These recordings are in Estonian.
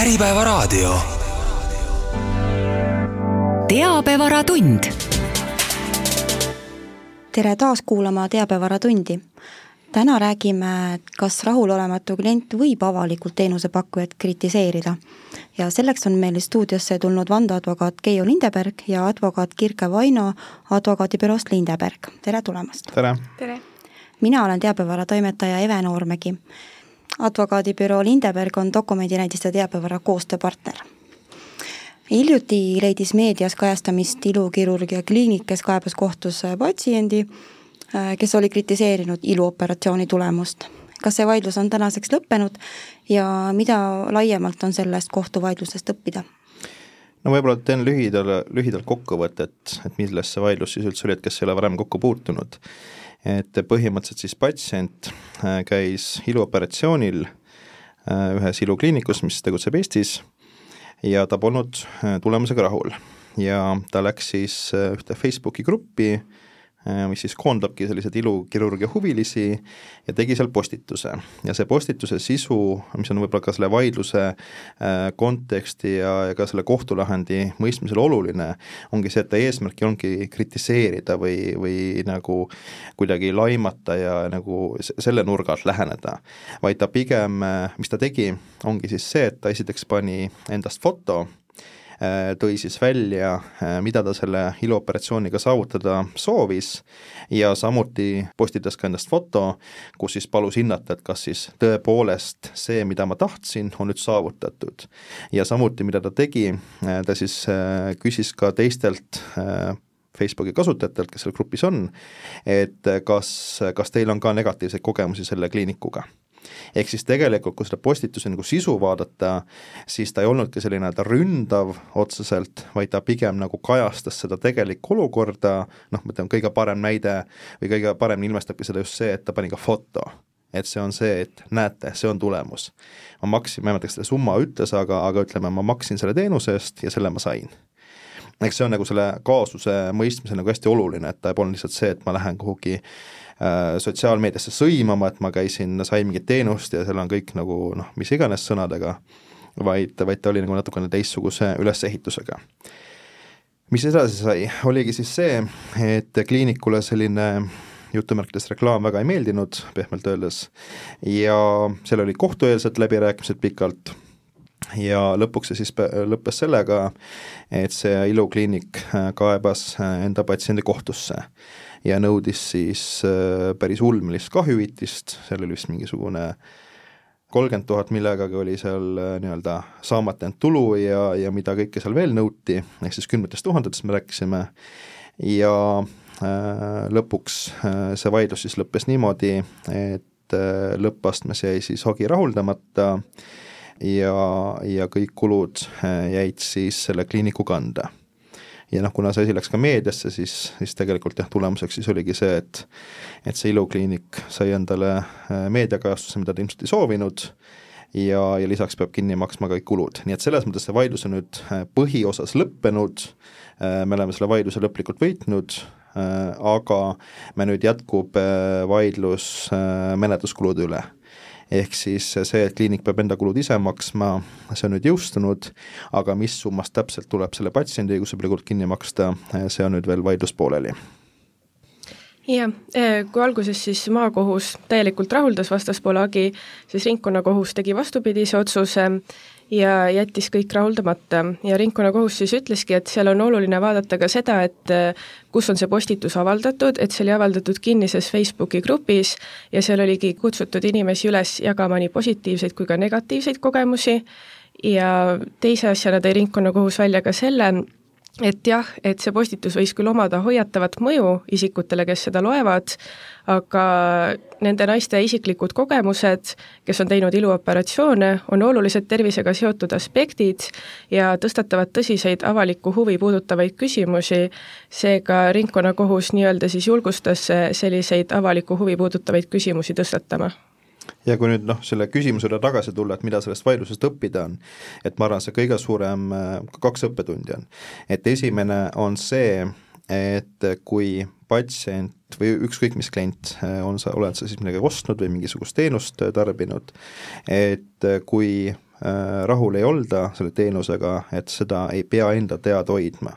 Äripäevaraadio. teabevaratund. tere taas kuulama Teabevaratundi. täna räägime, kas rahulolematu klient võib avalikult teenusepakkujat kritiseerida. ja selleks on meil stuudiosse tulnud vandeadvokaat Keiu Lindeberg ja advokaat Kirke Vaino advokaadibüroost Lindeberg, tere tulemast! tere! tere! mina olen teabevara toimetaja Eve Noormägi advokaadibüroo Lindeberg on dokumendinäidiste teabevara koostööpartner. hiljuti leidis meedias kajastamist ilukirurgia kliinik, kes kaebas kohtusse patsiendi, kes oli kritiseerinud iluoperatsiooni tulemust. kas see vaidlus on tänaseks lõppenud ja mida laiemalt on sellest kohtuvaidlusest õppida? no võib-olla teen lühidalt, lühidalt kokkuvõtet, et milles see vaidlus siis üldse oli, et kes ei ole varem kokku puutunud et põhimõtteliselt siis patsient äh, käis iluoperatsioonil äh, ühes ilukliinikus, mis tegutseb Eestis, ja ta polnud äh, tulemusega rahul. ja ta läks siis ühte Facebooki gruppi, mis siis koondabki selliseid ilukirurgia huvilisi ja tegi seal postituse. ja see postituse sisu, mis on võib-olla ka selle vaidluse äh, konteksti ja, ja ka selle kohtulahendi mõistmisel oluline, ongi see, et ta eesmärk olnudki kritiseerida või, või nagu kuidagi laimata ja nagu selle nurga alt läheneda, vaid ta pigem, äh, mis ta tegi, ongi siis see, et ta esiteks pani endast foto Äh, tõi siis välja, äh, mida ta selle iluoperatsiooniga saavutada soovis ja samuti postitas ka endast foto, kus siis palus hinnata, et kas siis tõepoolest see, mida ma tahtsin, on nüüd saavutatud. ja samuti, mida ta tegi, äh, ta siis küsis ka teistelt Facebooki kasutajatelt, kes seal grupis on, et kas, kas teil on ka negatiivseid kogemusi selle kliinikuga ehk siis tegelikult, kui seda postituse nagu sisu vaadata, siis ta ei olnudki selline nii-öelda ründav otseselt, vaid ta pigem nagu kajastas seda tegelikku olukorda, noh, ma ütlen, kõige parem näide või kõige paremini ilmestabki seda just see, et ta pani ka foto. Et see on see, et näete, see on tulemus. ma maksin, ma ei mäleta, kas selle summa ütles, aga, aga ütleme, ma maksin selle teenuse eest ja selle ma sain. Eks see on nagu selle kaasuse mõistmisel nagu hästi oluline, et ta polnud lihtsalt see, et ma lähen kuhugi sotsiaalmeediasse sõimama, et ma käisin, sain mingit teenust ja seal on kõik nagu noh, mis iganes sõnadega, vaid, vaid ta oli nagu natukene teistsuguse ülesehitusega. mis edasi sai, oligi siis see, et kliinikule selline jutumärkides reklaam väga ei meeldinud, pehmelt öeldes, ja seal olid kohtueelsed läbirääkimised pikalt ja lõpuks see siis lõppes sellega, et see ilukliinik äh, kaebas äh, enda patsiendi kohtusse ja nõudis siis äh, päris ulmelist kahjuhüvitist, seal oli vist mingisugune kolmkümmend tuhat millegagi oli seal nii-öelda saamata jäänud tulu ja, ja mida kõike seal veel nõuti, ehk siis kümnetest tuhandetest me rääkisime, ja äh, lõpuks äh, see vaidlus siis lõppes niimoodi, et äh, lõppastmes jäi siis hagi rahuldamata äh,, ja, ja kõik kulud äh, jäid siis selle kliiniku kanda. Ja noh, kuna see asi läks ka meediasse, siis, siis tegelikult jah, tulemuseks siis oligi see, et et see ilukliinik sai endale äh, meediakajastuse, mida ta ilmselt ei soovinud, ja, ja lisaks peab kinni maksma kõik kulud, nii et selles mõttes see vaidlus on nüüd äh, põhiosas lõppenud, me oleme selle vaidluse lõplikult võitnud, aga me nüüd jätkub vaidlus menetluskulude üle ehk siis see, et kliinik peab enda kulud ise maksma, see on nüüd jõustunud, aga mis summast täpselt tuleb selle patsiendi õigusabile kinni maksta, see on nüüd veel vaidlus pooleli. Jah, eh, kui alguses siis maakohus täielikult rahuldas vastaspoole hagi, siis ringkonnakohus tegi vastupidise otsuse ja jättis kõik rahuldamata. Ja ringkonnakohus siis ütleski, et seal on oluline vaadata ka seda, et äh, kus on see postitus avaldatud, et see oli avaldatud kinnises Facebooki grupis ja seal oligi kutsutud inimesi üles jagama nii positiivseid kui ka negatiivseid kogemusi. Ja teise asjana tõi ringkonnakohus välja ka selle, et jah, et see postitus võis küll omada hoiatavat mõju isikutele, kes seda loevad, aga nende naiste isiklikud kogemused, kes on teinud iluoperatsioone, on olulised tervisega seotud aspektid ja tõstatavad tõsiseid avalikku huvi puudutavaid küsimusi, seega ringkonnakohus nii-öelda siis julgustas selliseid avalikku huvi puudutavaid küsimusi tõstatama ja kui nüüd noh, selle küsimuse juurde tagasi tulla, et mida sellest vaidlusest õppida on, et ma arvan, see kõige suurem, kaks õppetundi on. et esimene on see, et kui patsient või ükskõik mis klient, on sa, oled sa siis midagi ostnud või mingisugust teenust tarbinud, et kui äh, rahul ei olda selle teenusega, et seda ei pea enda teada hoidma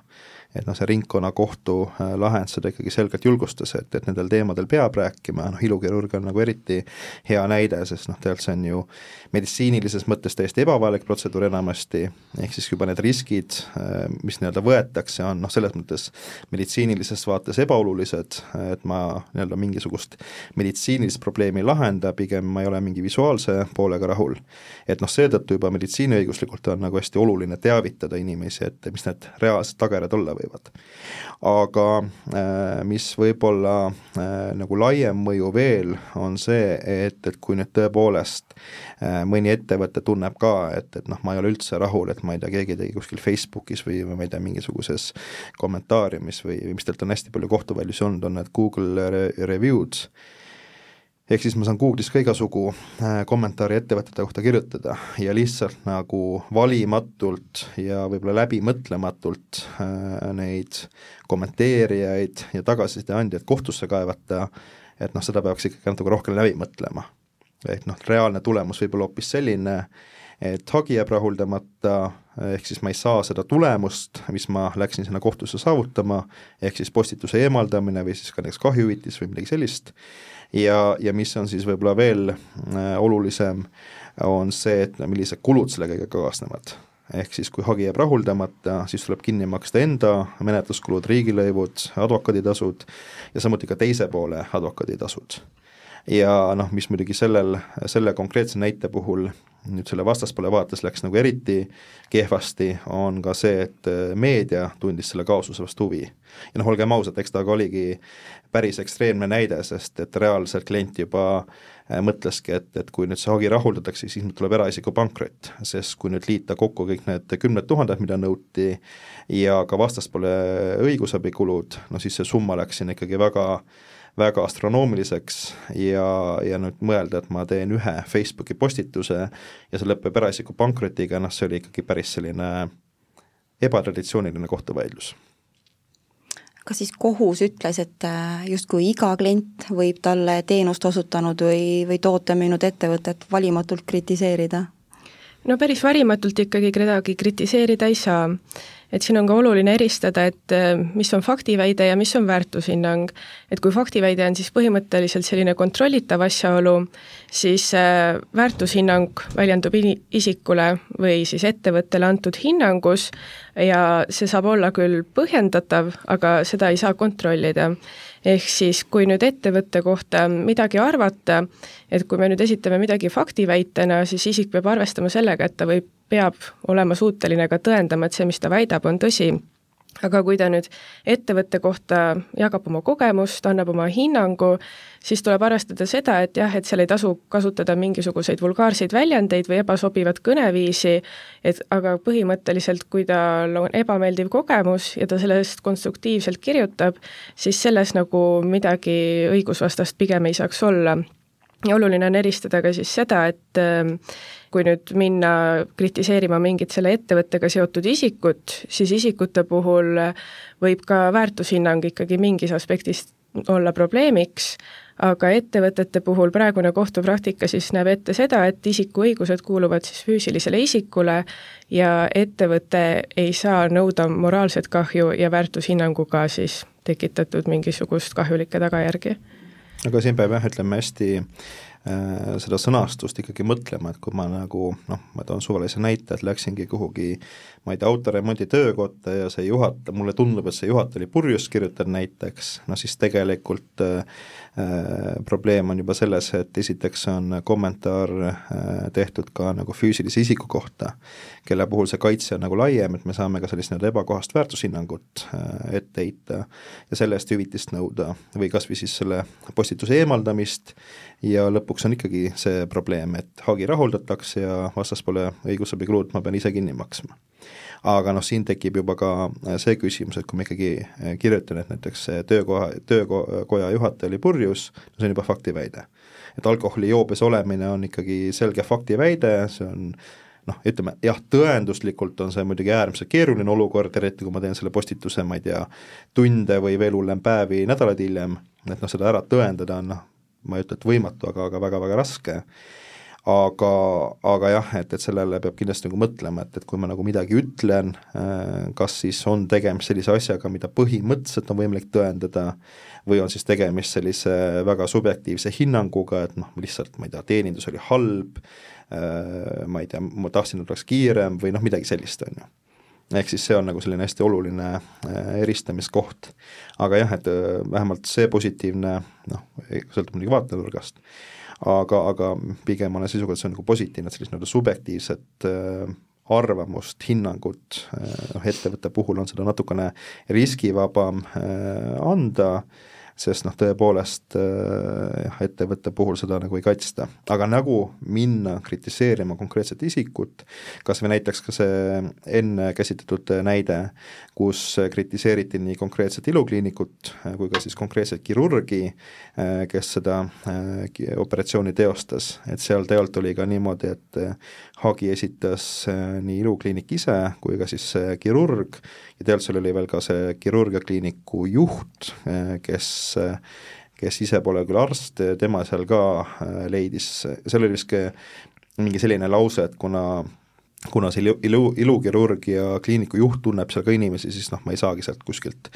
et noh, see ringkonnakohtu äh, lahend seda ikkagi selgelt julgustas, et, et nendel teemadel peab rääkima, noh ilukirurg on nagu eriti hea näide, sest noh, tegelikult see on ju meditsiinilises mõttes täiesti ebavajalik protseduur enamasti, ehk siis juba need riskid, äh, mis nii-öelda võetakse, on noh, selles mõttes meditsiinilises vaates ebaolulised, et ma nii-öelda mingisugust meditsiinilist probleemi ei lahenda, pigem ma ei ole mingi visuaalse poolega rahul. et noh, seetõttu juba meditsiiniõiguslikult on nagu hästi oluline teavitada inimesi, et mis need reaalsed tagajärjed olla võivad võivad. aga äh, mis võib-olla äh, nagu laiem mõju veel, on see, et, et kui nüüd tõepoolest äh, mõni ettevõte tunneb ka, et, et noh, ma ei ole üldse rahul, et ma ei tea, keegi tegi kuskil Facebookis või, või ma ei tea, mingisuguses kommentaariumis või, või mis teilt on hästi palju kohtuväljusi olnud, on need Google re review'd, ehk siis ma saan Google'is ka igasugu äh, kommentaare ettevõtete kohta kirjutada ja lihtsalt nagu valimatult ja võib-olla läbimõtlematult äh, neid kommenteerijaid ja tagasiside andjaid kohtusse kaevata, et noh, seda peaks ikkagi natuke rohkem läbi mõtlema. ehk noh, reaalne tulemus võib olla hoopis selline, et hagi jääb rahuldamata, ehk siis ma ei saa seda tulemust, mis ma läksin sinna kohtusse saavutama, ehk siis postituse eemaldamine või siis ka näiteks kahjuhüvitis või midagi sellist, ja, ja mis on siis võib-olla veel äh, olulisem, on see, et millised kulud selle kõigega kaasnevad ehk siis kui hagi jääb rahuldamata, siis tuleb kinni maksta enda menetluskulud, riigilõivud, advokaaditasud ja samuti ka teise poole advokaaditasud. Ja noh, mis muidugi sellel, selle konkreetse näite puhul nüüd selle vastaspoole vaates läks nagu eriti kehvasti, on ka see, et äh, meedia tundis selle kaasuse vastu huvi. ja noh, olgem ausad, eks ta ka oligi päris ekstreemne näide, sest et reaalselt klient juba äh, mõtleski, et, et kui nüüd see hagi rahuldatakse, siis nüüd tuleb eraisiku pankrot, sest kui nüüd liita kokku kõik need kümned tuhanded, mida nõuti, ja ka vastaspoole õigusabikulud, no siis see summa läks siin ikkagi väga väga astronoomiliseks ja, ja nüüd mõelda, et ma teen ühe Facebooki postituse ja see lõpeb eraisiku pankrotiga, noh see oli ikkagi päris selline ebatraditsiooniline kohtuvaidlus kas siis kohus ütles, et äh, justkui iga klient võib talle teenust osutanud või, või toote müünud ettevõtet valimatult kritiseerida? no päris varimatult ikkagi kedagi kritiseerida ei saa et siin on ka oluline eristada, et äh, mis on faktiväide ja mis on väärtushinnang. et kui faktiväide on siis põhimõtteliselt selline kontrollitav asjaolu, siis äh, väärtushinnang väljendub isikule või siis ettevõttele antud hinnangus ja see saab olla küll põhjendatav, aga seda ei saa kontrollida ehk siis kui nüüd ettevõtte kohta midagi arvata, et kui me nüüd esitame midagi faktiväitena, siis isik peab arvestama sellega, et ta võib peab olema suuteline ka tõendama, et see, mis ta väidab, on tõsi aga kui ta nüüd ettevõtte kohta jagab oma kogemust, annab oma hinnangu, siis tuleb arvestada seda, et jah, et seal ei tasu kasutada mingisuguseid vulgaarseid väljendeid või ebasobivat kõneviisi, et aga põhimõtteliselt, kui tal on ebameeldiv kogemus ja ta sellest konstruktiivselt kirjutab, siis selles nagu midagi õigusvastast pigem ei saaks olla. ja oluline on eristada ka siis seda, et kui nüüd minna kritiseerima mingit selle ettevõttega seotud isikut, siis isikute puhul võib ka väärtushinnang ikkagi mingis aspektis olla probleemiks, aga ettevõtete puhul praegune kohtupraktika siis näeb ette seda, et isiku õigused kuuluvad siis füüsilisele isikule ja ettevõte ei saa nõuda moraalset kahju ja väärtushinnanguga siis tekitatud mingisugust kahjulikke tagajärgi. aga siin peab jah, ütleme hästi Äh, seda sõnastust ikkagi mõtlema, et kui ma nagu noh, ma toon suvalise näite, et läksingi kuhugi ma ei tea, autoremondi töökotta ja see juhataja, mulle tundub, et see juhataja oli purjus kirjutatud näiteks, no siis tegelikult äh, äh, probleem on juba selles, et esiteks on kommentaar äh, tehtud ka nagu füüsilise isiku kohta, kelle puhul see kaitse on nagu laiem, et me saame ka sellist nii-öelda ebakohast väärtushinnangut äh, ette heita ja selle eest hüvitist nõuda või kas või siis selle postituse eemaldamist ja lõpuks on ikkagi see probleem, et hagi rahuldatakse ja vastaspoole õigusabikulud ma pean ise kinni maksma. aga noh, siin tekib juba ka äh, see küsimus, et kui ma ikkagi äh, kirjutan, et näiteks töökoha, töökoja juhataja oli purjus, no see on juba faktiväide. et alkoholijoobes olemine on ikkagi selge faktiväide, see on noh, ütleme jah, tõenduslikult on see muidugi äärmiselt keeruline olukord, eriti kui ma teen selle postituse, ma ei tea, tunde või veel hullem päevi, nädalaid hiljem, et noh, seda ära tõendada on noh, ma ei ütle, et võimatu, aga, aga väga-väga raske, aga, aga jah, et, et sellele peab kindlasti nagu mõtlema, et, et kui ma nagu midagi ütlen, äh, kas siis on tegemist sellise asjaga, mida põhimõtteliselt on võimalik tõendada, või on siis tegemist sellise väga subjektiivse hinnanguga, et noh, lihtsalt ma ei tea, teenindus oli halb, äh, ma ei tea, ma tahtsin, et oleks kiirem või noh, midagi sellist, on ju ehk siis see on nagu selline hästi oluline äh, eristamiskoht. aga jah, et vähemalt see positiivne noh, sõltub muidugi vaatenurgast, aga, aga pigem olen seisukohal, et see on nagu positiivne, et sellist nii-öelda subjektiivset äh, arvamust, hinnangut, äh, noh ettevõtte puhul on seda natukene riskivabam äh, anda äh,, sest noh, tõepoolest äh, jah, ettevõtte puhul seda nagu ei kaitsta. aga nagu minna kritiseerima konkreetset isikut, kas või näiteks ka see enne käsitletud näide, kus kritiseeriti nii konkreetset ilukliinikut äh, kui ka siis konkreetset kirurgi, äh, kes seda operatsiooni teostas, et seal tegelikult oli ka niimoodi, et hagi esitas nii ilukliinik ise kui ka siis kirurg. Ja tegelikult seal oli veel ka see kirurgiakliiniku juht, kes kes ise pole küll arst, tema seal ka leidis, seal oli vist mingi selline lause, et kuna kuna see ilu, ilu, ilukirurg ja kliiniku juht tunneb seal ka inimesi, siis noh, ma ei saagi sealt kuskilt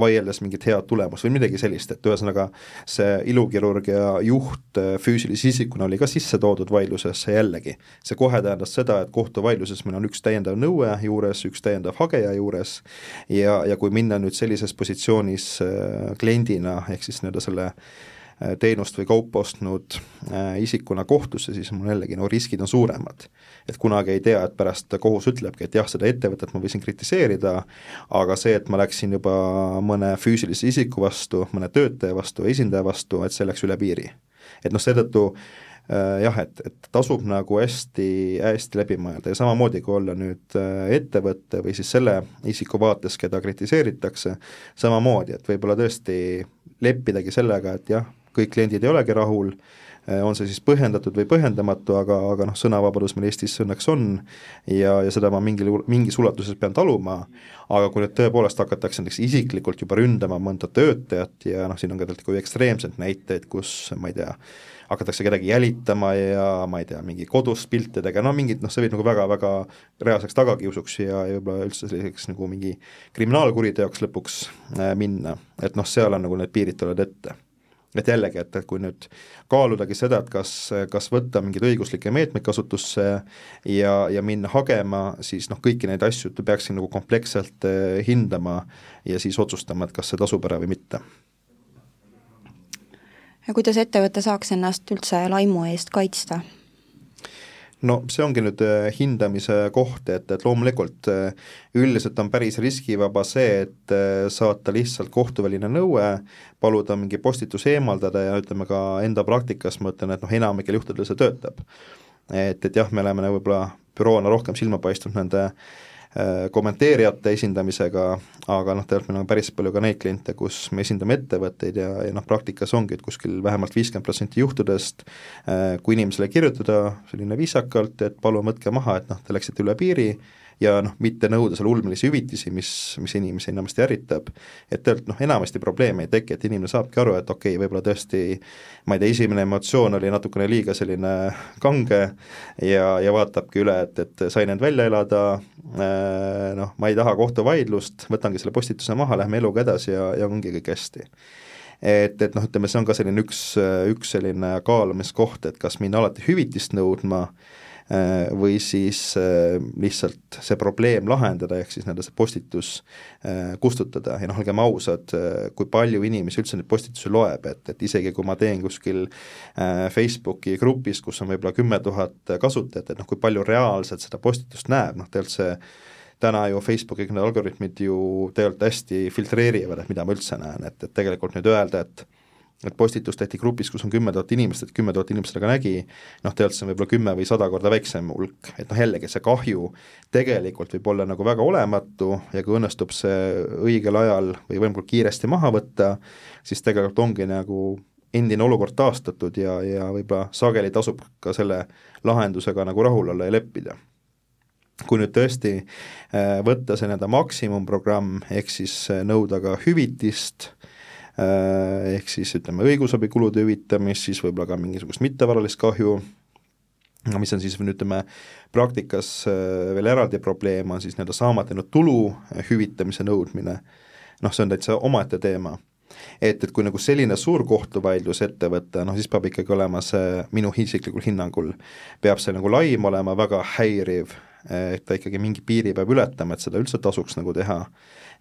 vaieldes mingit head tulemust või midagi sellist, et ühesõnaga see ilukirurg ja juht äh, füüsilise isikuna oli ka sisse toodud vaidlusesse jällegi. see kohe tähendas seda, et kohtuvaidluses meil on üks täiendav nõue juures, üks täiendav hageja juures ja, ja kui minna nüüd sellises positsioonis äh, kliendina, ehk siis nii-öelda selle Äh, teenust või kaupa ostnud äh, isikuna kohtusse, siis mul jällegi no riskid on suuremad. et kunagi ei tea, et pärast kohus ütlebki, et jah, seda ettevõtet ma võisin kritiseerida, aga see, et ma läksin juba mõne füüsilise isiku vastu, mõne töötaja vastu, esindaja vastu, et see läks üle piiri. et noh, seetõttu äh, jah, et, et tasub nagu hästi, hästi läbi mõelda ja samamoodi, kui olla nüüd ettevõtte või siis selle isiku vaates, keda kritiseeritakse, samamoodi, et võib-olla tõesti leppidagi sellega, et jah, kõik kliendid ei olegi rahul, eh, on see siis põhjendatud või põhjendamatu, aga, aga noh, sõnavabadus meil Eestis õnneks on ja, ja seda ma mingil, mingis ulatuses pean taluma, aga kui nüüd tõepoolest hakatakse näiteks isiklikult juba ründama mõnda töötajat ja noh, siin on ka tegelikult nagu ekstreemseid näiteid, kus ma ei tea, hakatakse kedagi jälitama ja ma ei tea, mingi kodust pilte tegema, no mingid noh, see võib nagu väga-väga reaalseks tagakiusuks ja, ja võib-olla üldse selliseks nagu mingi kriminaalkuriteoks lõpuks äh, minna, et noh, seal on nagu need piirid tulevad ette et jällegi, et, et kui nüüd kaaludagi seda, et kas, kas võtta mingeid õiguslikke meetmeid kasutusse ja, ja minna hagema, siis noh, kõiki neid asju peaksin nagu kompleksselt eh, hindama ja siis otsustama, et kas see tasub ära või mitte. ja kuidas ettevõte saaks ennast üldse laimu eest kaitsta? No see ongi nüüd äh, hindamise koht, et, et loomulikult äh, üldiselt on päris riskivaba see, et äh, saata lihtsalt kohtuväline nõue, paluda mingi postitus eemaldada ja ütleme ka enda praktikas ma ütlen, et noh, enamikel juhtudel see töötab. et, et jah, me oleme võib-olla büroona rohkem silma paistnud nende Äh, kommenteerijate esindamisega, aga noh, tegelikult meil on päris palju ka neid kliente, kus me esindame ettevõtteid ja, ja noh, praktikas ongi, et kuskil vähemalt viiskümmend protsenti juhtudest äh, kui inimesele kirjutada selline viisakalt, et palun võtke maha, et noh, te läksite üle piiri, ja noh, mitte nõuda seal ulmelisi hüvitisi, mis, mis inimesi enamasti ärritab, et tegelikult noh, enamasti probleeme ei teki, et inimene saabki aru, et okei okay,, võib-olla tõesti ma ei tea, esimene emotsioon oli natukene liiga selline kange ja, ja vaatabki üle, et, et sain end välja elada, äh, noh, ma ei taha kohtuvaidlust, võtangi selle postituse maha, lähme eluga edasi ja, ja ongi kõik hästi. Et, et noh, ütleme, see on ka selline üks, üks selline kaalumiskoht, et kas minna alati hüvitist nõudma äh, või siis äh, lihtsalt see probleem lahendada, ehk siis nii-öelda see postitus äh, kustutada. Ja noh, olgem ausad, kui palju inimesi üldse neid postitusi loeb, et, et isegi kui ma teen kuskil Facebooki grupis, kus on võib-olla kümme tuhat kasutajat, et noh, kui palju reaalselt seda postitust näeb, noh tegelikult see täna ju Facebooki need algoritmid ju tegelikult hästi filtreerivad, et mida ma üldse näen, et, et tegelikult nüüd öelda, et et postitus tehti grupis, kus on kümme tuhat inimest, et kümme tuhat inimest seda ka nägi, noh, tegelikult see on võib-olla kümme või sada korda väiksem hulk, et noh, jällegi see kahju tegelikult võib olla nagu väga olematu ja kui õnnestub see õigel ajal või võimalikult kiiresti maha võtta, siis tegelikult ongi nagu endine olukord taastatud ja, ja võib-olla sageli tasub ka selle lahendusega nagu rahul olla ja leppida. Kui nüüd tõesti äh, võtta see nii-öelda maksimumprogramm, ehk siis äh, nõuda ka hüvitist Äh, ehk siis ütleme, õigusabikulude hüvitamist, siis võib-olla ka mingisugust mittevaralist kahju, no mis on siis ütleme, praktikas veel eraldi probleem, on siis nii-öelda saamata jäänud tulu hüvitamise nõudmine, noh, see on täitsa omaette teema. Et, et kui nagu selline suur kohtuvaidlus ette võtta, noh siis peab ikkagi olema see, minu isiklikul hinnangul, peab see nagu laim olema väga häiriv, et ta ikkagi mingi piiri peab ületama, et seda üldse tasuks nagu teha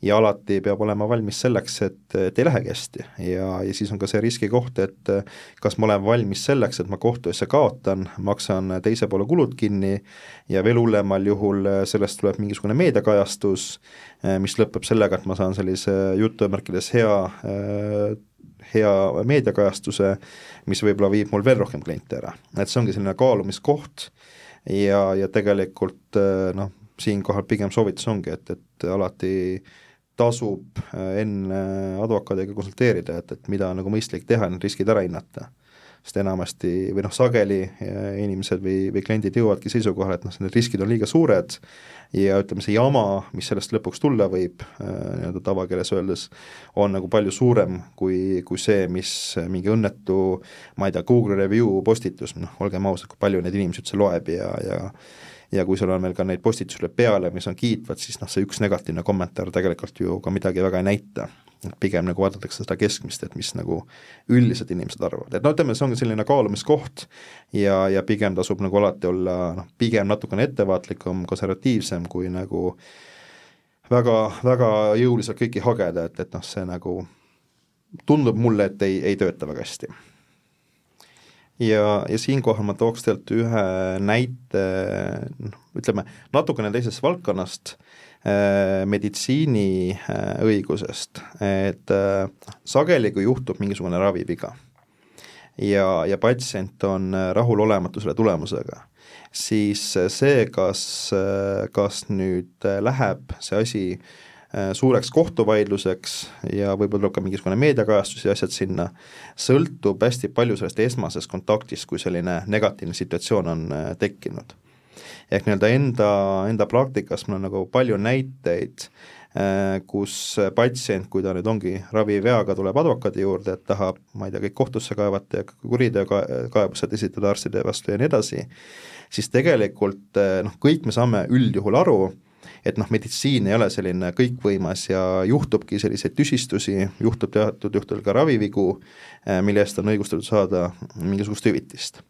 ja alati peab olema valmis selleks, et, et ei lähegi hästi ja, ja siis on ka see riskikoht, et kas ma olen valmis selleks, et ma kohtuasja kaotan, maksan teise poole kulud kinni ja veel hullemal juhul sellest tuleb mingisugune meediakajastus, mis lõpeb sellega, et ma saan sellise jutumärkides hea hea meediakajastuse, mis võib-olla viib mul veel rohkem kliente ära. et see ongi selline kaalumiskoht ja, ja tegelikult noh, siinkohal pigem soovitus ongi, et, et alati tasub äh, enne advokaadiga konsulteerida, et, et mida on nagu mõistlik teha, need riskid ära hinnata. sest enamasti või noh, sageli äh, inimesed või, või kliendid jõuavadki seisukohale, et noh, need riskid on liiga suured ja ütleme, see jama, mis sellest lõpuks tulla võib, äh, nii-öelda tavakeeles öeldes, on nagu palju suurem kui, kui see, mis mingi õnnetu ma ei tea, Google review postitus, noh, olgem ausad, kui palju neid inimesi üldse loeb ja, ja ja kui sul on veel ka neid postitusi peale, mis on kiitvad, siis noh, see üks negatiivne kommentaar tegelikult ju ka midagi väga ei näita. et pigem nagu vaadatakse seda keskmist, et mis nagu üldiselt inimesed arvavad, et no ütleme, see ongi selline kaalumiskoht ja, ja pigem tasub nagu alati olla noh, pigem natukene ettevaatlikum, konservatiivsem, kui nagu väga, väga jõuliselt kõiki hageda, et, et noh, see nagu tundub mulle, et ei, ei tööta väga hästi ja, ja siinkohal ma tooks tegelikult ühe näite, noh, ütleme natukene teisest valdkonnast äh,, meditsiiniõigusest äh,, et äh, sageli, kui juhtub mingisugune raviviga ja, ja patsient on äh, rahulolematu selle tulemusega, siis see, kas, äh, kas nüüd äh, läheb see asi äh, Äh, suureks kohtuvaidluseks ja võib-olla tuleb ka mingisugune meediakajastus ja asjad sinna, sõltub hästi palju sellest esmasest kontaktist, kui selline negatiivne situatsioon on äh, tekkinud. ehk nii-öelda enda, enda praktikas mul on nagu palju näiteid, äh, kus patsient, kui ta nüüd ongi raviveaga, tuleb advokaadi juurde, et tahab, ma ei tea, kõik kohtusse kaevata ja kuriteokaebused esitada arstide vastu ja nii edasi, siis tegelikult noh, kõik me saame üldjuhul aru, et noh, meditsiin ei ole selline kõikvõimas ja juhtubki selliseid tüsistusi, juhtub teatud juhtudel ka ravivigu, eh, mille eest on õigustatud saada mingisugust hüvitist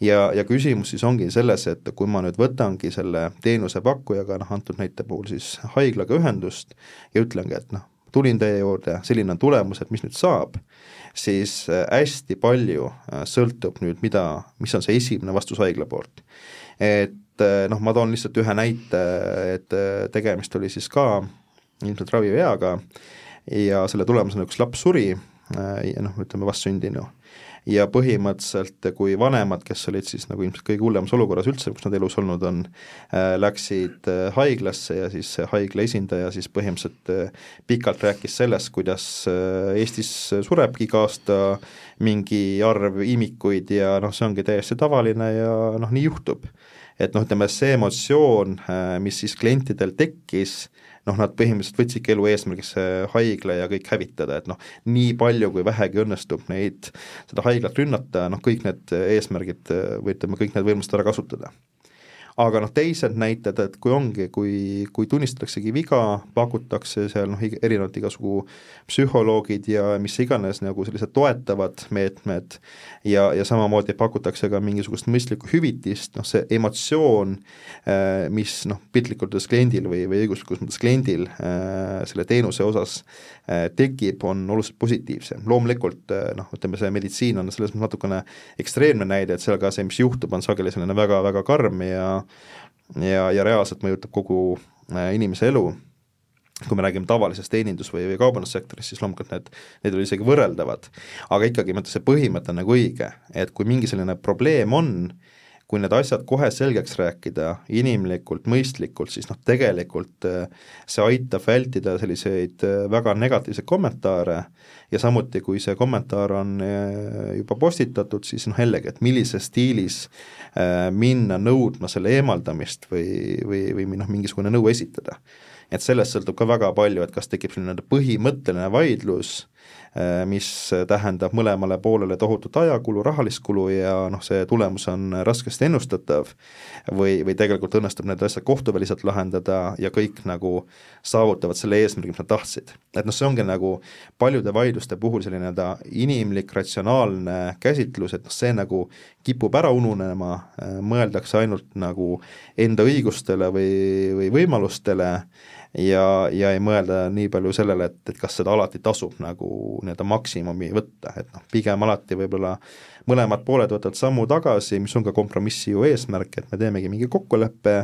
ja, ja küsimus siis ongi selles, et kui ma nüüd võtangi selle teenusepakkujaga, noh antud näite puhul siis haiglaga ühendust ja ütlengi, et noh, tulin teie juurde, selline on tulemus, et mis nüüd saab, siis eh, hästi palju eh, sõltub nüüd, mida, mis on see esimene vastus haigla poolt. et noh, ma toon lihtsalt ühe näite, et eh, tegemist oli siis ka ilmselt raviveaga ja selle tulemusena üks laps suri, eh, noh, ütleme vastsündinu. Ja põhimõtteliselt kui vanemad, kes olid siis nagu ilmselt kõige hullemas olukorras üldse, kus nad elus olnud on läksid haiglasse ja siis haigla esindaja siis põhimõtteliselt pikalt rääkis sellest, kuidas Eestis surebki iga aasta mingi arv imikuid ja noh, see ongi täiesti tavaline ja noh, nii juhtub et noh, ütleme see emotsioon, äh, mis siis klientidel tekkis, noh, nad põhimõtteliselt võtsidki elu eesmärgiks haigla ja kõik hävitada, et noh, nii palju, kui vähegi õnnestub neid, seda haiglat rünnata, noh, kõik need eesmärgid või ütleme, kõik need võimalused ära kasutada aga noh, teised näited, et kui ongi, kui, kui tunnistataksegi viga, pakutakse seal noh, erinevad igasugu psühholoogid ja mis iganes nagu sellised toetavad meetmed ja, ja samamoodi pakutakse ka mingisugust mõistlikku hüvitist, noh see emotsioon, äh, mis noh, piltlikult öeldes kliendil või, või õiguslikus mõttes kliendil äh, selle teenuse osas äh, tekib, on oluliselt positiivsem. loomulikult noh, ütleme see meditsiin on selles mõttes natukene ekstreemne näide, et seal ka see, mis juhtub, on sageli selline väga-väga karm ja ja, ja reaalselt mõjutab kogu äh, inimese elu, kui me räägime tavalisest teenindus- või, või kaubandussektorist, siis loomulikult need, need ei ole isegi võrreldavad. aga ikkagi, ma ütlen, see põhimõte on nagu õige, et kui mingi selline probleem on, kui need asjad kohe selgeks rääkida inimlikult, mõistlikult, siis noh, tegelikult äh, see aitab vältida selliseid äh, väga negatiivseid kommentaare ja samuti, kui see kommentaar on äh, juba postitatud, siis noh, jällegi, et millises stiilis minna nõudma selle eemaldamist või, või, või noh, mingisugune nõu esitada. et sellest sõltub ka väga palju, et kas tekib selline põhimõtteline vaidlus mis tähendab mõlemale poolele tohutut ajakulu, rahalist kulu ja noh, see tulemus on raskesti ennustatav või, või tegelikult õnnestub need asjad kohtuväliselt lahendada ja kõik nagu saavutavad selle eesmärgi, mis nad tahtsid. et noh, see ongi nagu paljude vaidluste puhul selline nii-öelda inimlik, ratsionaalne käsitlus, et noh, see nagu kipub ära ununema, äh, mõeldakse ainult nagu enda õigustele või, või võimalustele ja, ja ei mõelda nii palju sellele, et, et kas seda alati tasub nagu nii-öelda maksimumi võtta, et noh, pigem alati võib-olla mõlemad pooled võtavad sammu tagasi, mis on ka kompromissi ju eesmärk, et me teemegi mingi kokkuleppe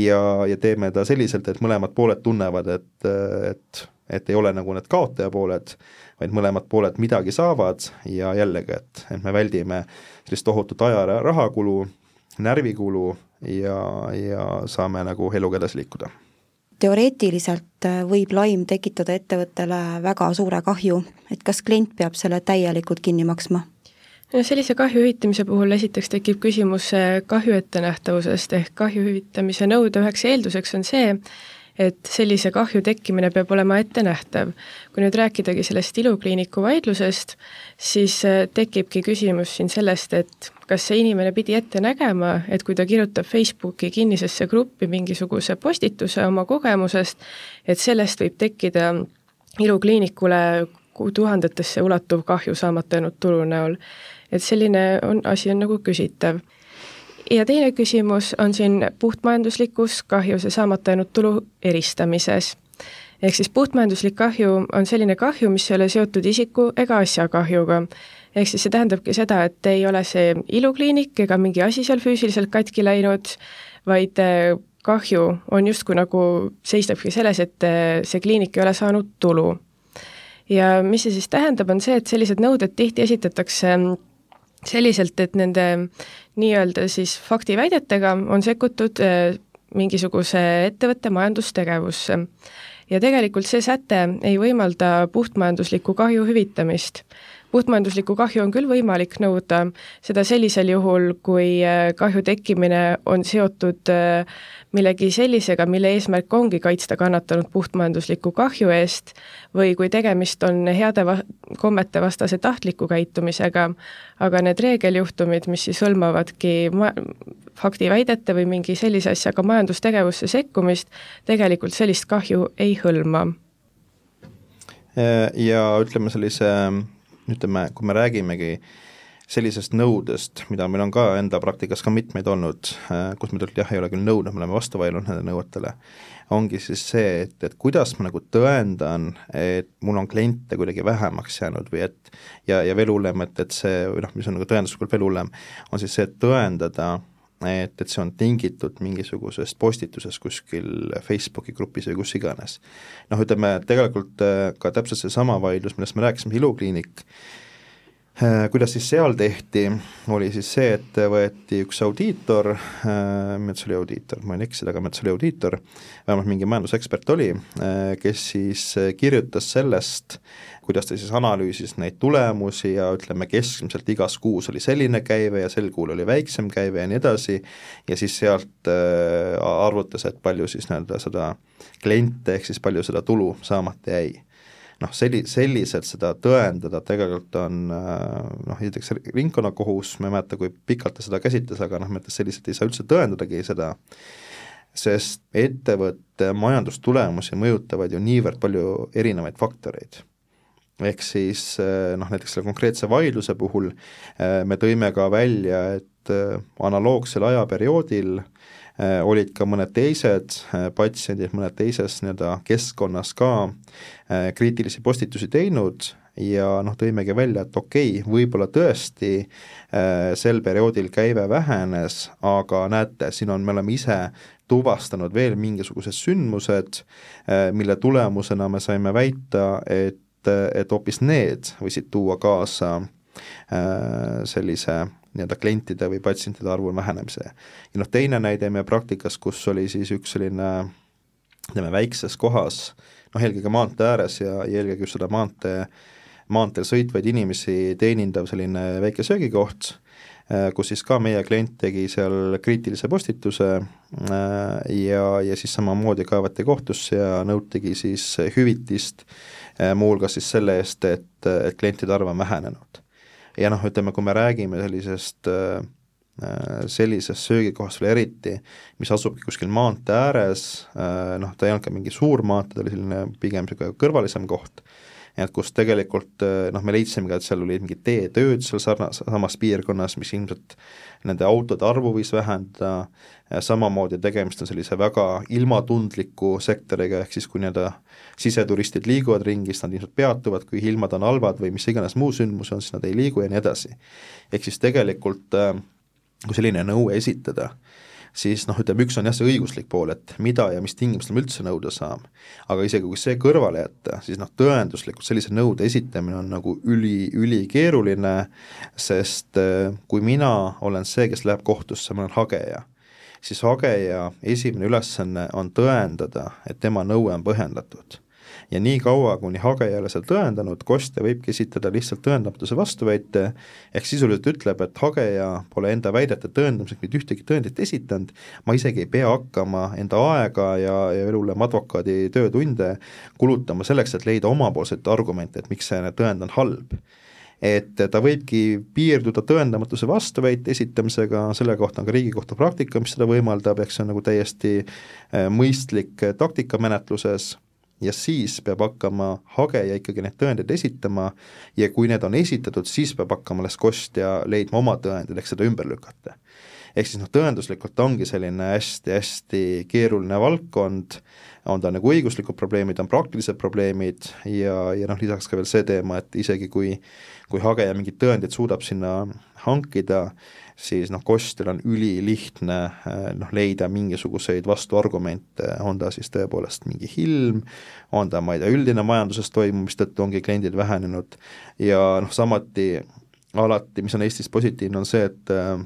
ja, ja teeme ta selliselt, et mõlemad pooled tunnevad, et, et et ei ole nagu need kaotaja pooled, vaid mõlemad pooled midagi saavad ja jällegi, et, et me väldime sellist tohutut aja- ja rahakulu, närvikulu ja, ja saame nagu eluga edasi liikuda teoreetiliselt äh, võib laim tekitada ettevõttele väga suure kahju, et kas klient peab selle täielikult kinni maksma? no sellise kahju hüvitamise puhul esiteks tekib küsimus äh, kahju ettenähtavusest ehk kahju hüvitamise nõude üheks eelduseks on see, et sellise kahju tekkimine peab olema ettenähtav. kui nüüd rääkidagi sellest ilukliiniku vaidlusest, siis äh, tekibki küsimus siin sellest, et kas see inimene pidi ette nägema, et kui ta kirjutab Facebooki kinnisesse gruppi mingisuguse postituse oma kogemusest, et sellest võib tekkida ilukliinikule tuhandetesse ulatuv kahju saamata jäänud tulu näol. et selline on, asi on nagu küsitav. Ja teine küsimus on siin puhtmajanduslikus kahjus ja saamata jäänud tulu eristamises ehk siis puhtmajanduslik kahju on selline kahju, mis ei ole seotud isiku ega asja kahjuga ehk siis see tähendabki seda, et ei ole see ilukliinik ega mingi asi seal füüsiliselt katki läinud, vaid äh, kahju on justkui nagu, seisnebki selles, et äh, see kliinik ei ole saanud tulu. ja mis see siis tähendab, on see, et sellised nõuded tihti esitatakse mm, selliselt, et nende nii-öelda siis faktiväidetega on sekkutud äh, mingisuguse ettevõtte majandustegevusse. ja tegelikult see säte ei võimalda puhtmajanduslikku kahju hüvitamist puhtmajanduslikku kahju on küll võimalik nõuda, seda sellisel juhul, kui äh, kahju tekkimine on seotud äh, millegi sellisega, mille eesmärk ongi kaitsta kannatanud puhtmajandusliku kahju eest või kui tegemist on heade va-, kommete vastase tahtliku käitumisega, aga need reegeljuhtumid, mis siis hõlmavadki ma-, faktiväidete või mingi sellise asjaga majandustegevusse sekkumist, tegelikult sellist kahju ei hõlma. ja ütleme, sellise ütleme, kui me räägimegi sellisest nõudest, mida meil on ka enda praktikas ka mitmeid olnud, äh, kus me tegelikult jah, ei ole küll nõudnud, me oleme vastu vaielnud nendele nõuetele, ongi siis see, et, et kuidas ma nagu tõendan, et mul on kliente kuidagi vähemaks jäänud või et ja, ja veel hullem, et, et see, või noh, mis on nagu tõenduslikult veel hullem, on siis see, et tõendada, et, et see on tingitud mingisugusest postitusest kuskil Facebooki grupis või kus iganes. noh, ütleme tegelikult äh, ka täpselt seesama vaidlus, millest me rääkisime, ilukliinik, kuidas siis seal tehti, oli siis see, et võeti üks audiitor, äh, see oli audiitor, ma võin eksida, aga see oli audiitor, vähemalt mingi majandusekspert oli, kes siis kirjutas sellest, kuidas ta siis analüüsis neid tulemusi ja ütleme, keskmiselt igas kuus oli selline käive ja sel kuul oli väiksem käive ja nii edasi, ja siis sealt äh, arvutas, et palju siis nii-öelda seda kliente, ehk siis palju seda tulu saamata jäi noh, selli-, selliselt seda tõendada tegelikult on äh, noh, näiteks ringkonnakohus, ma ei mäleta, kui pikalt ta seda käsitles, aga noh, mõttes selliselt ei saa üldse tõendadagi seda, sest ettevõtte majandustulemusi mõjutavad ju niivõrd palju erinevaid faktoreid. Ehk siis eh, noh, näiteks selle konkreetse vaidluse puhul eh, me tõime ka välja, et eh, analoogsel ajaperioodil olid ka mõned teised patsiendid mõned teises nii-öelda keskkonnas ka kriitilisi postitusi teinud ja noh, tõimegi välja, et okei okay,, võib-olla tõesti sel perioodil käive vähenes, aga näete, siin on, me oleme ise tuvastanud veel mingisugused sündmused, mille tulemusena me saime väita, et et, et hoopis need võisid tuua kaasa äh, sellise nii-öelda klientide või patsientide arvu vähenemise. ja noh, teine näide meie praktikas, kus oli siis üks selline ütleme, väikses kohas, noh eelkõige maantee ääres ja, ja eelkõige just seda maantee, maanteel sõitvaid inimesi teenindav selline väike söögikoht, äh, kus siis ka meie klient tegi seal kriitilise postituse äh, ja, ja siis samamoodi kaevati kohtusse ja nõutigi siis hüvitist muuhulgas siis selle eest, et, et klientide arv on vähenenud. Ja noh, ütleme, kui me räägime sellisest äh, sellises söögikohas veel eriti, mis asubki kuskil maantee ääres, noh, ta ei olnud ka mingi suur maantee, ta oli selline pigem niisugune kõrvalisem koht, et kus tegelikult noh, me leidsime ka, et seal olid mingid teetööd seal sarnas, samas piirkonnas, mis ilmselt nende autode arvu võis vähendada, samamoodi tegemist on sellise väga ilmatundliku sektoriga, ehk siis kui nii-öelda siseturistid liiguvad ringi, siis nad ilmselt peatuvad, kui ilmad on halvad või mis iganes muu sündmus on, siis nad ei liigu ja nii edasi. ehk siis tegelikult kui selline nõue esitada, siis noh, ütleme üks on jah, see õiguslik pool, et mida ja mis tingimustel me üldse nõuda saame. aga isegi kui see kõrvale jätta, siis noh, tõenduslikult sellise nõude esitamine on nagu üli, ülikeeruline, sest äh, kui mina olen see, kes läheb kohtusse, ma olen hageja, siis hageja esimene ülesanne on tõendada, et tema nõue on põhjendatud ja nii kaua, kuni hageja ei ole seda tõendanud, kostja võibki esitada lihtsalt tõendamatuse vastuväite, ehk sisuliselt ütleb, et hageja pole enda väidete tõendamiseks mitte ühtegi tõendit esitanud, ma isegi ei pea hakkama enda aega ja, ja elulemm advokaadi töötunde kulutama selleks, et leida omapoolseid argumente, et miks see tõend on halb. Et ta võibki piirduda tõendamatuse vastuväite esitamisega, selle kohta on ka Riigikohtu praktika, mis seda võimaldab, ehk see on nagu täiesti eh, mõistlik taktika menetluses ja siis peab hakkama hageja ikkagi neid tõendeid esitama ja kui need on esitatud, siis peab hakkama alles kostja leidma oma tõendid, ehk seda ümber lükata. Ehk siis noh, tõenduslikult ongi selline hästi-hästi keeruline valdkond, on ta nagu õiguslikud probleemid, on praktilised probleemid ja, ja noh, lisaks ka veel see teema, et isegi kui kui hageja mingit tõendit suudab sinna hankida, siis noh, kostjal on ülilihtne äh, noh, leida mingisuguseid vastuargumente, on ta siis tõepoolest mingi ilm, on ta, ma ei tea, üldine majanduses toimuv, mistõttu ongi kliendid vähenenud. Ja noh, samuti alati, mis on Eestis positiivne, on see, et äh,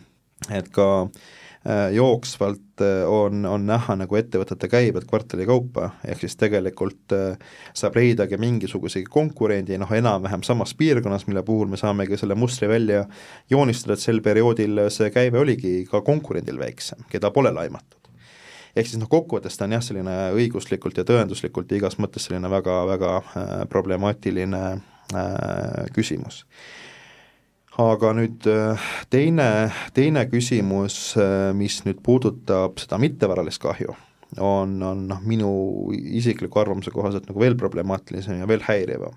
et ka äh, jooksvalt äh, on, on näha nagu ettevõtete käibed kvartali kaupa, ehk siis tegelikult äh, saab leidagi mingisugusegi konkurendi noh, enam-vähem samas piirkonnas, mille puhul me saamegi selle mustri välja joonistada, et sel perioodil see käive oligi ka konkurendil väiksem, keda pole laimatud. Ehk siis noh, kokkuvõttes ta on jah, selline õiguslikult ja tõenduslikult ja igas mõttes selline väga, väga problemaatiline äh, küsimus aga nüüd äh, teine, teine küsimus, äh, mis nüüd puudutab seda mittevaralist kahju, on, on noh, minu isikliku arvamuse kohaselt nagu veel problemaatilisem ja veel häirivam.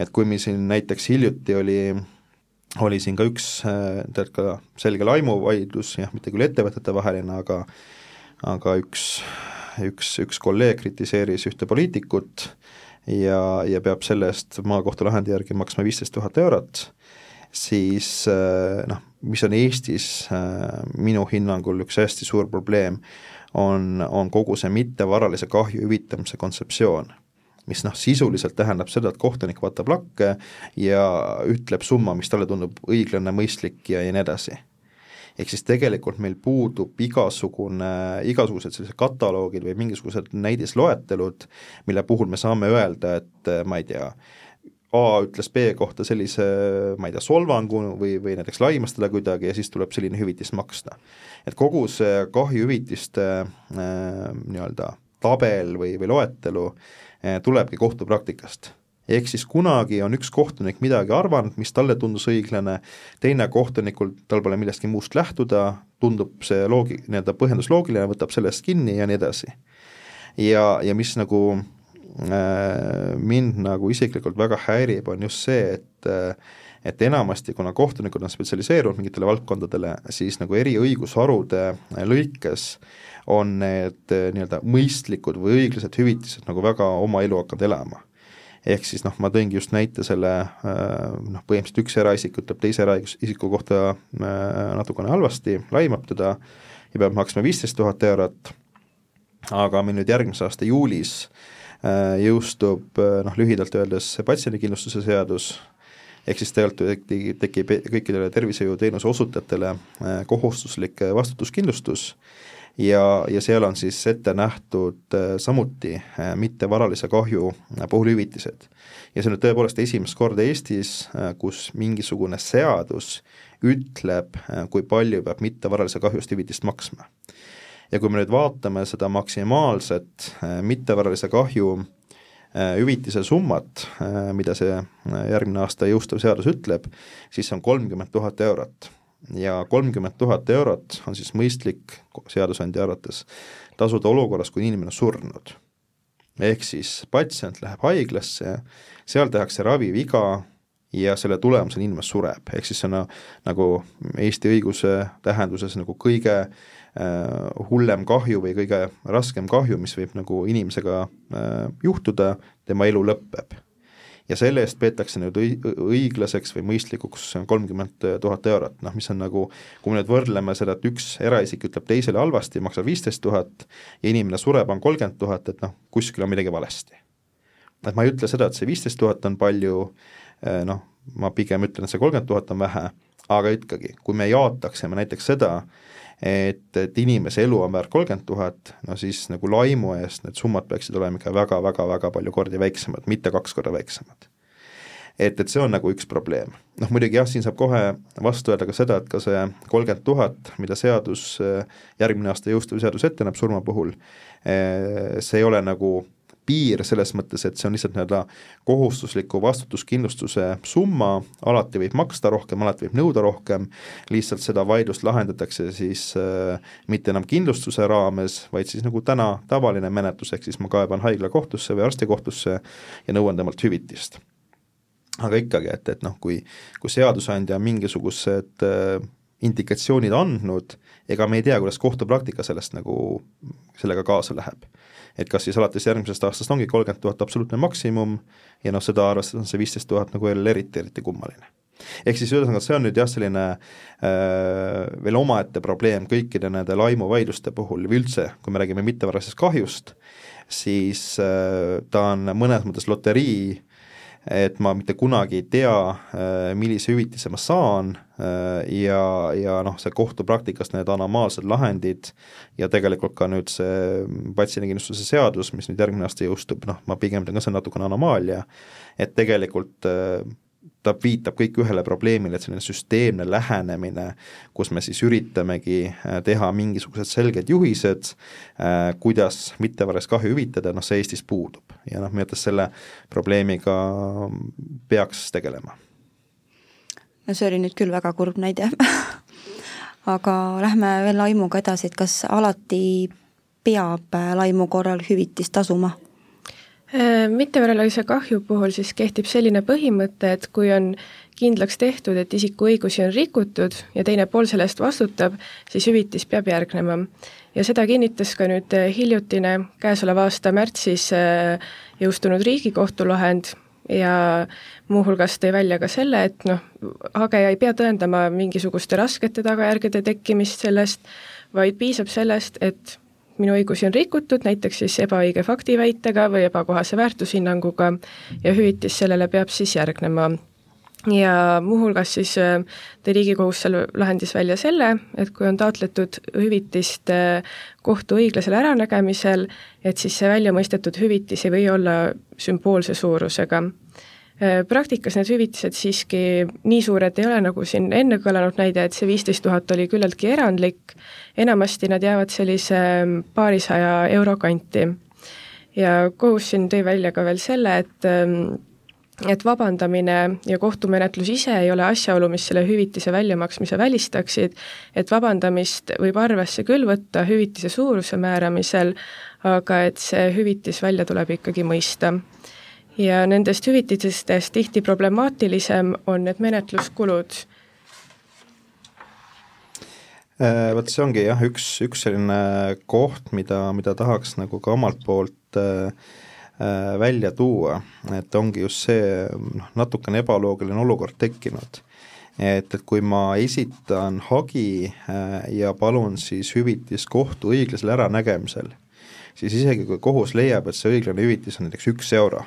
et kui meil siin näiteks hiljuti oli, oli siin ka üks äh, tead ka selge laimuvaidlus, jah, mitte küll ettevõtete vaheline, aga aga üks, üks, üks kolleeg kritiseeris ühte poliitikut ja, ja peab selle eest maakohtu lahendi järgi maksma viisteist tuhat eurot siis äh, noh, mis on Eestis äh, minu hinnangul üks hästi suur probleem, on, on kogu see mittevaralise kahju hüvitamise kontseptsioon mis noh, sisuliselt tähendab seda, et kohtunik vaatab lakke ja ütleb summa, mis talle tundub õiglane, mõistlik ja, ja nii edasi. ehk siis tegelikult meil puudub igasugune, igasugused sellised kataloogid või mingisugused näidisloetelud, mille puhul me saame öelda, et ma ei tea, A ütles B kohta sellise, ma ei tea, solvangu või, või näiteks laimas teda kuidagi ja siis tuleb selline hüvitis maksta. et kogu see kahjuhüvitiste äh, nii-öelda tabel või, või loetelu äh, tulebki kohtupraktikast. ehk siis kunagi on üks kohtunik midagi arvanud, mis talle tundus õiglane, teine kohtunikul, tal pole millestki muust lähtuda, tundub see loogi-, nii-öelda põhjendus loogiline, võtab sellest kinni ja nii edasi. ja, ja mis nagu mind nagu isiklikult väga häirib, on just see, et äh, et enamasti, kuna kohtunikud on spetsialiseerunud mingitele valdkondadele, siis nagu eri õigusharude lõikes on need äh, nii-öelda mõistlikud või õiglased hüvitised nagu väga oma elu hakanud elama. Ehk siis noh, ma tõingi just näite selle noh, põhimõtteliselt üks eraisik ütleb teise eraisiku kohta natukene halvasti, laimab teda ja peab maksma viisteist tuhat eurot, aga meil nüüd järgmise aasta juulis äh, Äh, jõustub äh, noh, lühidalt öeldes patsiendikindlustuse seadus, ehk siis tegelikult tekib kõikidele tervishoiuteenuse osutajatele äh, kohustuslik vastutuskindlustus. Ja, ja seal on siis ette nähtud samuti mittevaralise kahju puhul hüvitised. ja see on nüüd tõepoolest esimest korda Eestis, kus mingisugune seadus ütleb, kui palju peab mittevaralise kahju eest hüvitist maksma ja kui me nüüd vaatame seda maksimaalset äh, mittevaralise kahju hüvitise summat, mida see järgmine aasta jõustuv seadus ütleb, siis see on kolmkümmend tuhat eurot. ja kolmkümmend tuhat eurot on siis mõistlik seadusandja arvates tasuda olukorras, kui inimene on surnud. ehk siis patsient läheb haiglasse, seal tehakse raviviga ja selle tulemusena inimene sureb, ehk siis see on nagu Eesti õiguse tähenduses nagu kõige äh, hullem kahju või kõige raskem kahju, mis võib nagu inimesega äh, juhtuda, tema elu lõpeb ja selle eest peetakse nüüd õiglaseks või mõistlikuks kolmkümmend tuhat eurot, noh mis on nagu, kui me nüüd võrdleme seda, et üks eraisik ütleb teisele halvasti, maksab viisteist tuhat ja inimene sureb, on kolmkümmend tuhat, et noh, kuskil on midagi valesti. et ma ei ütle seda, et see viisteist tuhat on palju, eh, noh, ma pigem ütlen, et see kolmkümmend tuhat on vähe, aga ikkagi, kui me jaotaksime näiteks seda, et, et inimese elu on väärt kolmkümmend tuhat, no siis nagu laimu eest need summad peaksid olema ikka väga-väga-väga palju kordi väiksemad, mitte kaks korda väiksemad. et, et see on nagu üks probleem. noh muidugi jah, siin saab kohe vastu öelda ka seda, et ka see kolmkümmend tuhat, mida seadus, järgmine aasta jõustuv seadus ette näeb surma puhul, eh, see ei ole nagu piir selles mõttes, et see on lihtsalt nii-öelda kohustusliku vastutuskindlustuse summa, alati võib maksta rohkem, alati võib nõuda rohkem, lihtsalt seda vaidlust lahendatakse siis äh, mitte enam kindlustuse raames, vaid siis nagu täna tavaline menetlus, ehk siis ma kaeban haiglakohtusse või arstikohtusse ja nõuan temalt hüvitist. aga ikkagi, et, et noh, kui, kui seadusandja mingisugused äh, indikatsioonid andnud, ega me ei tea, kuidas kohtupraktika sellest nagu, sellega kaasa läheb et kas siis alates järgmisest aastast ongi kolmkümmend tuhat absoluutne maksimum ja noh, seda arvestades on see viisteist tuhat nagu jälle eriti, eriti kummaline. ehk siis ühesõnaga, see on nüüd jah, selline äh, veel omaette probleem kõikide nende laimuvaidluste puhul või üldse, kui me räägime mittevaralisest kahjust, siis äh, ta on mõnes mõttes loterii et ma mitte kunagi ei tea, äh, millise hüvitise ma saan äh, ja, ja noh, see kohtupraktikas need anomaalsed lahendid ja tegelikult ka nüüd see patsiendikindlustuse seadus, mis nüüd järgmine aasta jõustub, noh, ma pigem ütlen ka, see on natukene anomaalia, et tegelikult äh, ta viitab kõik ühele probleemile, et selline süsteemne lähenemine, kus me siis üritamegi äh, teha mingisugused selged juhised, äh, kuidas mittevaralist kahju hüvitada, noh see Eestis puudub. ja noh, minu arvates selle probleemiga peaks tegelema. no see oli nüüd küll väga kurb näide aga lähme veel laimuga edasi, et kas alati peab laimu korral hüvitist tasuma? Äh, mittevaralise kahju puhul siis kehtib selline põhimõte, et kui on kindlaks tehtud, et isiku õigusi on rikutud ja teine pool selle eest vastutab, siis hüvitis peab järgnema. ja seda kinnitas ka nüüd äh, hiljutine, käesoleva aasta märtsis äh, jõustunud Riigikohtu lahend ja muuhulgas tõi välja ka selle, et noh, hageja ei pea tõendama mingisuguste raskete tagajärgede tekkimist sellest, vaid piisab sellest, et minu õigusi on rikutud, näiteks siis ebaõige faktiväitega või ebakohase väärtushinnanguga ja hüvitis sellele peab siis järgnema. Ja muuhulgas siis äh, tõi Riigikohus seal lahendis välja selle, et kui on taotletud hüvitist äh, kohtu õiglasel äranägemisel, et siis see välja mõistetud hüvitis ei või olla sümboolse suurusega. Äh, praktikas need hüvitised siiski nii suured ei ole, nagu siin enne kõlanud näide, et see viisteist tuhat oli küllaltki erandlik, enamasti nad jäävad sellise mm, paarisaja euro kanti. ja kohus siin tõi välja ka veel selle, et mm, et vabandamine ja kohtumenetlus ise ei ole asjaolu, mis selle hüvitise väljamaksmise välistaksid, et vabandamist võib arvesse küll võtta hüvitise suuruse määramisel, aga et see hüvitis välja tuleb ikkagi mõista ja nendest hüvitistest tihti problemaatilisem on need menetluskulud. Äh, vot see ongi jah, üks, üks selline koht, mida, mida tahaks nagu ka omalt poolt äh, äh, välja tuua, et ongi just see noh, natukene ebaloogiline olukord tekkinud. et, et kui ma esitan hagi äh, ja palun siis hüvitist kohtu õiglasel äranägemisel, siis isegi kui kohus leiab, et see õiglane hüvitis on näiteks üks euro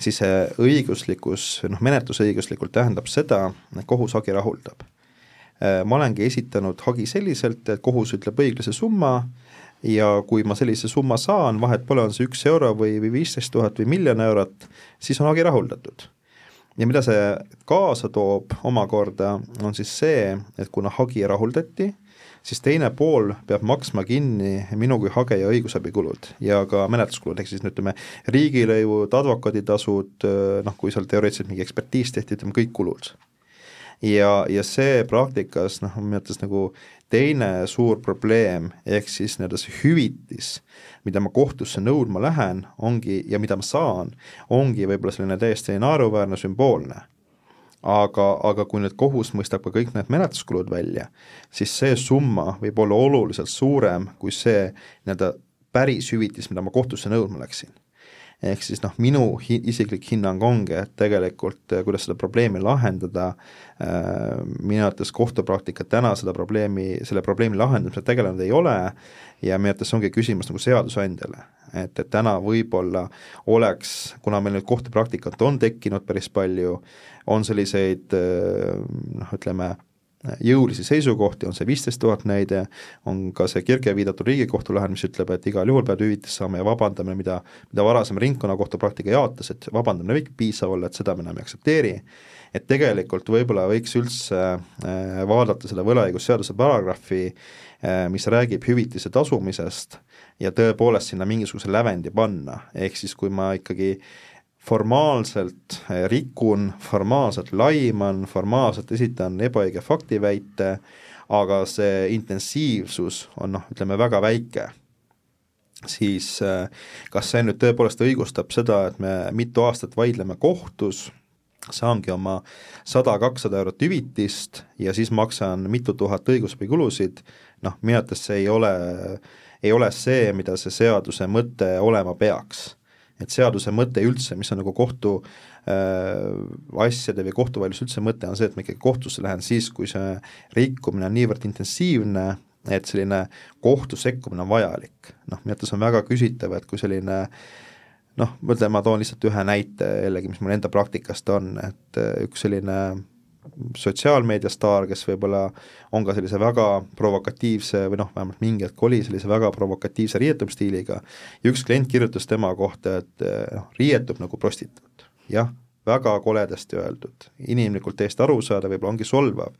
siis see õiguslikkus, noh menetlusõiguslikult tähendab seda, et kohus hagi rahuldab. Äh, ma olengi esitanud hagi selliselt, et kohus ütleb õiglase summa ja kui ma sellise summa saan, vahet pole, on see üks euro või, või viisteist tuhat või miljon eurot, siis on hagi rahuldatud. ja mida see kaasa toob omakorda, on siis see, et kuna hagi rahuldati, siis teine pool peab maksma kinni minu kui hageja õigusabikulud ja ka menetluskulud, ehk siis ütleme, riigilõivud, advokaaditasud, noh, kui seal teoreetiliselt mingi ekspertiis tehti, ütleme kõik kulud. Ja, ja see praktikas noh, minu arvates nagu teine suur probleem, ehk siis nii-öelda see hüvitis, mida ma kohtusse nõudma lähen, ongi, ja mida ma saan, ongi võib-olla selline täiesti naeruväärne, sümboolne aga, aga kui nüüd kohus mõistab ka kõik need menetluskulud välja, siis see summa võib olla oluliselt suurem kui see nii-öelda päris hüvitis, mida ma kohtusse nõudma läksin. Ehk siis noh, minu hi-, isiklik hinnang ongi, et tegelikult eh, kuidas seda probleemi lahendada äh,, minu arvates kohtupraktika täna seda probleemi, selle probleemi lahendamisega tegelenud ei ole ja minu arvates ongi küsimus nagu seadusandjale, et, et täna võib-olla oleks, kuna meil nüüd kohtupraktikat on tekkinud päris palju, on selliseid noh, ütleme, jõulisi seisukohti, on see viisteist tuhat näide, on ka see Kirke viidatud Riigikohtu lahend, mis ütleb, et igal juhul pead hüvitist saama ja vabandamine, mida, mida varasem ringkonnakohtu praktika jaotas, et vabandamine võib piisav olla, et seda me enam ei aktsepteeri, et tegelikult võib-olla võiks üldse äh, vaadata seda võlaõigusseaduse paragrahvi, äh, mis räägib hüvitise tasumisest ja tõepoolest sinna mingisuguse lävendi panna, ehk siis kui ma ikkagi äh, formaalselt eh, rikun, formaalselt laiman, formaalselt esitan ebaõige faktiväite, aga see intensiivsus on noh, ütleme väga väike, siis eh, kas see nüüd tõepoolest õigustab seda, et me mitu aastat vaidleme kohtus, saangi oma sada-kakssada eurot hüvitist ja siis maksan mitu tuhat õigusabikulusid, noh, minu arvates see ei ole, ei ole see, mida see seaduse mõte olema peaks et seaduse mõte üldse, mis on nagu kohtu äh, asjade või kohtuvaidluse üldse mõte, on see, et ma ikkagi kohtusse lähen siis, kui see rikkumine on niivõrd intensiivne, et selline kohtu sekkumine on vajalik. noh, minu arvates on väga küsitav, et kui selline noh, ma ütlen, ma toon lihtsalt ühe näite jällegi, mis mul enda praktikast on, et äh, üks selline sotsiaalmeediastaar, kes võib-olla on ka sellise väga provokatiivse või noh, vähemalt mingi hetk oli sellise väga provokatiivse riietumisstiiliga ja üks klient kirjutas tema kohta, et noh, riietub nagu prostituut. jah, väga koledasti öeldud, inimlikult täiesti arusaadav, võib-olla ongi solvav,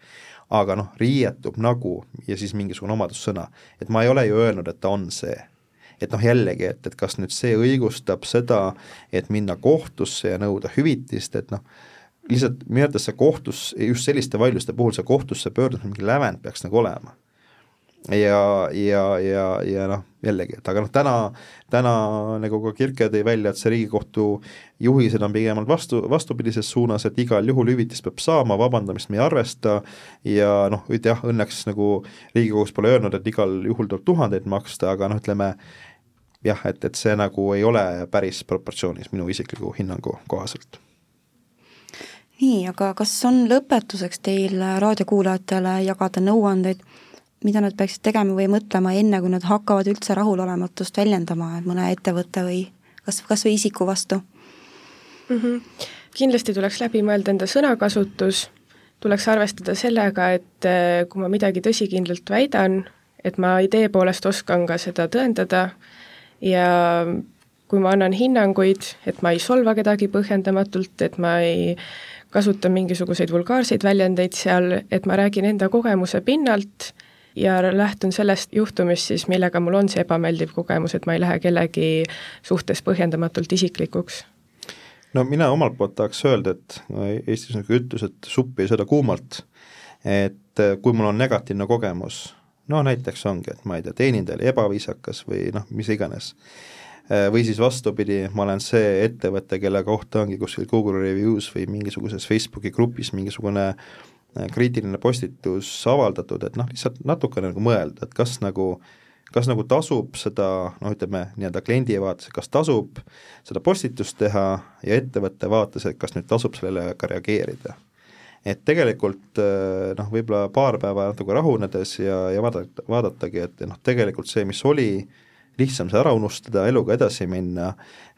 aga noh, riietub nagu ja siis mingisugune omadussõna, et ma ei ole ju öelnud, et ta on see et noh, jällegi, et, et kas nüüd see õigustab seda, et minna kohtusse ja nõuda hüvitist, et noh, lihtsalt minu arvates see kohtus, just selliste vaidluste puhul see kohtusse pöördumise mingi lävend peaks nagu olema. ja, ja, ja, ja noh, jällegi, et aga noh, täna, täna nagu ka Kirke tõi välja, et see Riigikohtu juhised on pigem vastu, vastupidises suunas, et igal juhul hüvitist peab saama, vabandamist me ei arvesta ja noh, jah, õnneks nagu Riigikohus pole öelnud, et igal juhul tuleb tuhandeid maksta, aga noh, ütleme jah, et, et see nagu ei ole päris proportsioonis minu isikliku hinnangu kohaselt nii, aga kas on lõpetuseks teil raadiokuulajatele jagada nõuandeid, mida nad peaksid tegema või mõtlema enne, kui nad hakkavad üldse rahulolematust väljendama mõne ettevõtte või kas, kas või isiku vastu mm? -hmm. kindlasti tuleks läbi mõelda enda sõnakasutus, tuleks arvestada sellega, et eh, kui ma midagi tõsikindlalt väidan, et ma idee poolest oskan ka seda tõendada ja kui ma annan hinnanguid, et ma ei solva kedagi põhjendamatult, et ma ei kasutan mingisuguseid vulgaarseid väljendeid seal, et ma räägin enda kogemuse pinnalt ja lähtun sellest juhtumist siis, millega mul on see ebameeldiv kogemus, et ma ei lähe kellegi suhtes põhjendamatult isiklikuks. no mina omalt poolt tahaks öelda, et Eestis on niisugune ütlus, et suppi ei sööda kuumalt, et kui mul on negatiivne kogemus, no näiteks ongi, et ma ei tea, teenindaja oli ebaviisakas või noh, mis iganes või siis vastupidi, ma olen see ettevõte, kelle kohta ongi kuskil Google Reviews või mingisuguses Facebooki grupis mingisugune äh, kriitiline postitus avaldatud, et noh, lihtsalt natukene nagu mõelda, et kas nagu kas nagu tasub seda, noh ütleme nii-öelda kliendi vaates, kas tasub seda postitust teha ja ettevõtte vaates, et kas nüüd tasub sellele ka reageerida. et tegelikult äh, noh, võib-olla paar päeva natuke rahunedes ja, ja vaadata, vaadatagi, et noh, tegelikult see, mis oli, lihtsam see ära unustada, eluga edasi minna,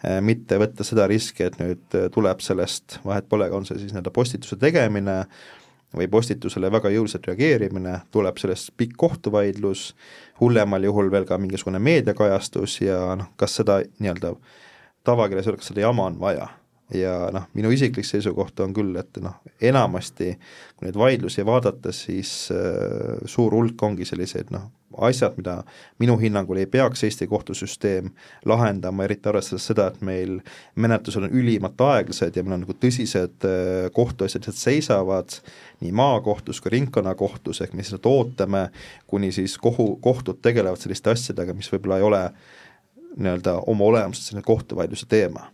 eh, mitte võtta seda riski, et nüüd eh, tuleb sellest, vahet pole, on see siis nii-öelda postituse tegemine või postitusele väga jõuliselt reageerimine, tuleb sellest pikk kohtuvaidlus, hullemal juhul veel ka mingisugune meediakajastus ja noh, kas seda nii-öelda tavakeeles öeldakse, seda jama on vaja. ja noh, minu isiklik seisukoht on küll, et noh, enamasti kui neid vaidlusi vaadata, siis äh, suur hulk ongi selliseid noh, asjad, mida minu hinnangul ei peaks Eesti kohtusüsteem lahendama, eriti arvestades seda, et meil menetlused on ülimalt aeglased ja meil on nagu tõsised äh, kohtuasjad lihtsalt seisavad nii maakohtus kui ringkonnakohtus, ehk me lihtsalt ootame, kuni siis kohu, kohtud tegelevad selliste asjadega, mis võib-olla ei ole nii-öelda oma olemuselt selline kohtuvaidluse teema.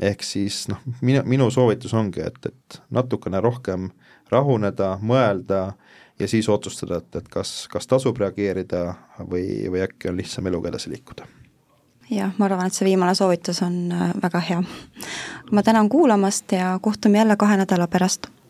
Ehk siis noh, minu, minu soovitus ongi, et, et natukene rohkem rahuneda, mõelda ja siis otsustada, et, et kas, kas tasub reageerida või, või äkki on lihtsam eluga edasi liikuda. jah, ma arvan, et see viimane soovitus on äh, väga hea. ma tänan kuulamast ja kohtume jälle kahe nädala pärast